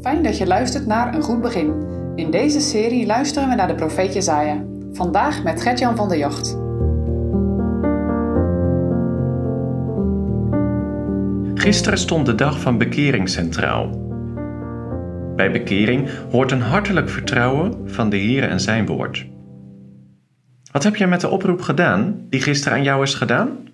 Fijn dat je luistert naar Een Goed Begin. In deze serie luisteren we naar de profeet Jezaja. Vandaag met Gertjan van der Jocht. Gisteren stond de dag van bekering centraal. Bij bekering hoort een hartelijk vertrouwen van de Heer en zijn woord. Wat heb jij met de oproep gedaan die gisteren aan jou is gedaan?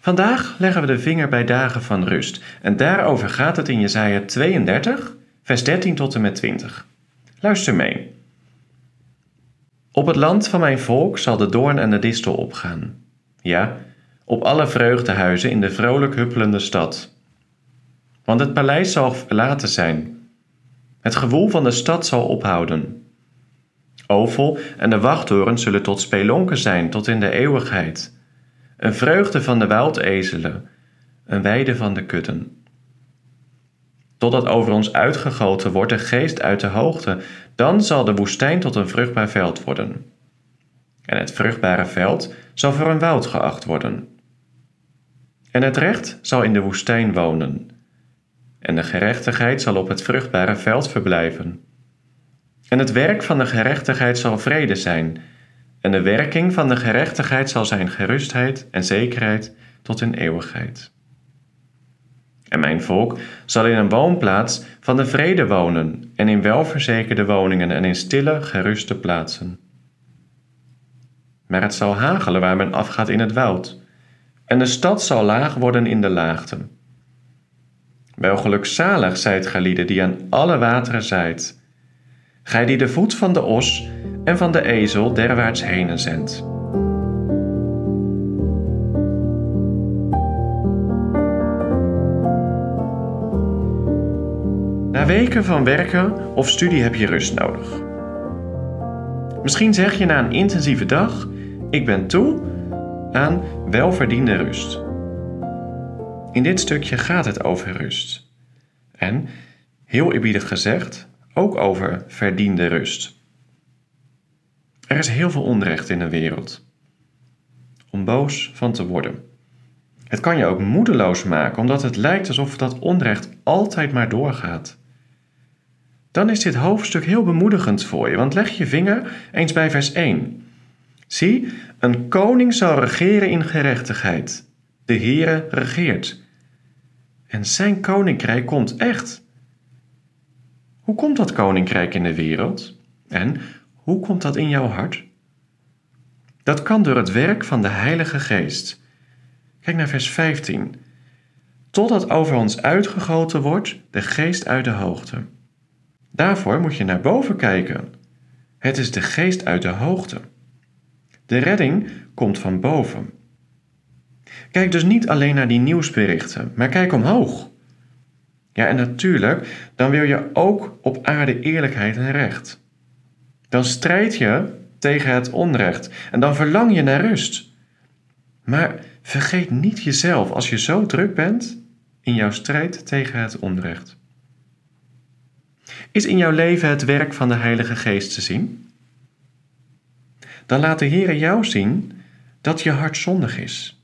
Vandaag leggen we de vinger bij dagen van rust en daarover gaat het in Jesaja 32, vers 13 tot en met 20. Luister mee. Op het land van mijn volk zal de doorn en de distel opgaan. Ja, op alle vreugdehuizen in de vrolijk huppelende stad. Want het paleis zal verlaten zijn. Het gewoel van de stad zal ophouden. Ovel en de wachttoren zullen tot spelonken zijn tot in de eeuwigheid een vreugde van de wildezelen, een weide van de kudden. Totdat over ons uitgegoten wordt de geest uit de hoogte, dan zal de woestijn tot een vruchtbaar veld worden. En het vruchtbare veld zal voor een woud geacht worden. En het recht zal in de woestijn wonen, en de gerechtigheid zal op het vruchtbare veld verblijven. En het werk van de gerechtigheid zal vrede zijn, en de werking van de gerechtigheid zal zijn gerustheid en zekerheid tot in eeuwigheid. En mijn volk zal in een woonplaats van de vrede wonen en in welverzekerde woningen en in stille, geruste plaatsen. Maar het zal hagelen waar men afgaat in het woud, en de stad zal laag worden in de laagte. Wel gelukzalig zijt gelieden die aan alle wateren zijt, gij die de voet van de os en van de ezel derwaarts heen zendt. Na weken van werken of studie heb je rust nodig. Misschien zeg je na een intensieve dag: Ik ben toe aan welverdiende rust. In dit stukje gaat het over rust. En, heel eerbiedig gezegd, ook over verdiende rust. Er is heel veel onrecht in de wereld. Om boos van te worden. Het kan je ook moedeloos maken, omdat het lijkt alsof dat onrecht altijd maar doorgaat. Dan is dit hoofdstuk heel bemoedigend voor je, want leg je vinger eens bij vers 1. Zie, een koning zal regeren in gerechtigheid. De Heere regeert. En zijn koninkrijk komt echt. Hoe komt dat koninkrijk in de wereld? En hoe komt dat in jouw hart? Dat kan door het werk van de Heilige Geest. Kijk naar vers 15. Totdat over ons uitgegoten wordt de Geest uit de hoogte. Daarvoor moet je naar boven kijken. Het is de Geest uit de hoogte. De redding komt van boven. Kijk dus niet alleen naar die nieuwsberichten, maar kijk omhoog. Ja, en natuurlijk, dan wil je ook op aarde eerlijkheid en recht. Dan strijd je tegen het onrecht en dan verlang je naar rust. Maar vergeet niet jezelf als je zo druk bent in jouw strijd tegen het onrecht. Is in jouw leven het werk van de Heilige Geest te zien? Dan laat de Heer jou zien dat je hart zondig is.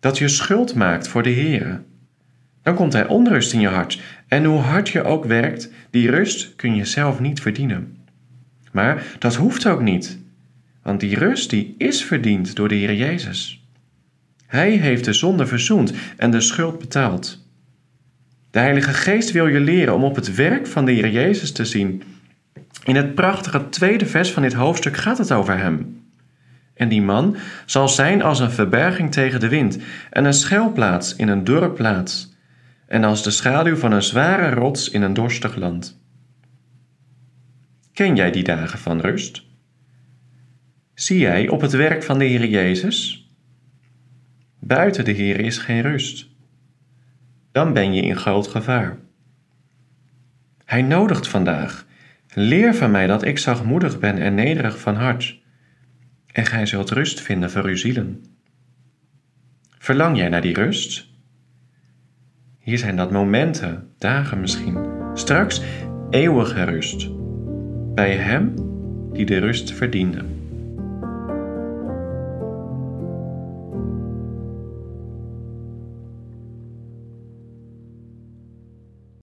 Dat je schuld maakt voor de Heer. Dan komt er onrust in je hart. En hoe hard je ook werkt, die rust kun je zelf niet verdienen. Maar dat hoeft ook niet, want die rust die is verdiend door de Heer Jezus. Hij heeft de zonde verzoend en de schuld betaald. De Heilige Geest wil je leren om op het werk van de Heer Jezus te zien. In het prachtige tweede vers van dit hoofdstuk gaat het over Hem. En die man zal zijn als een verberging tegen de wind en een schuilplaats in een dorre plaats en als de schaduw van een zware rots in een dorstig land. Ken jij die dagen van rust? Zie jij op het werk van de Heer Jezus? Buiten de Heer is geen rust. Dan ben je in groot gevaar. Hij nodigt vandaag: Leer van mij dat ik zachtmoedig ben en nederig van hart, en gij zult rust vinden voor uw zielen. Verlang jij naar die rust? Hier zijn dat momenten, dagen misschien, straks eeuwige rust bij Hem die de rust verdiende.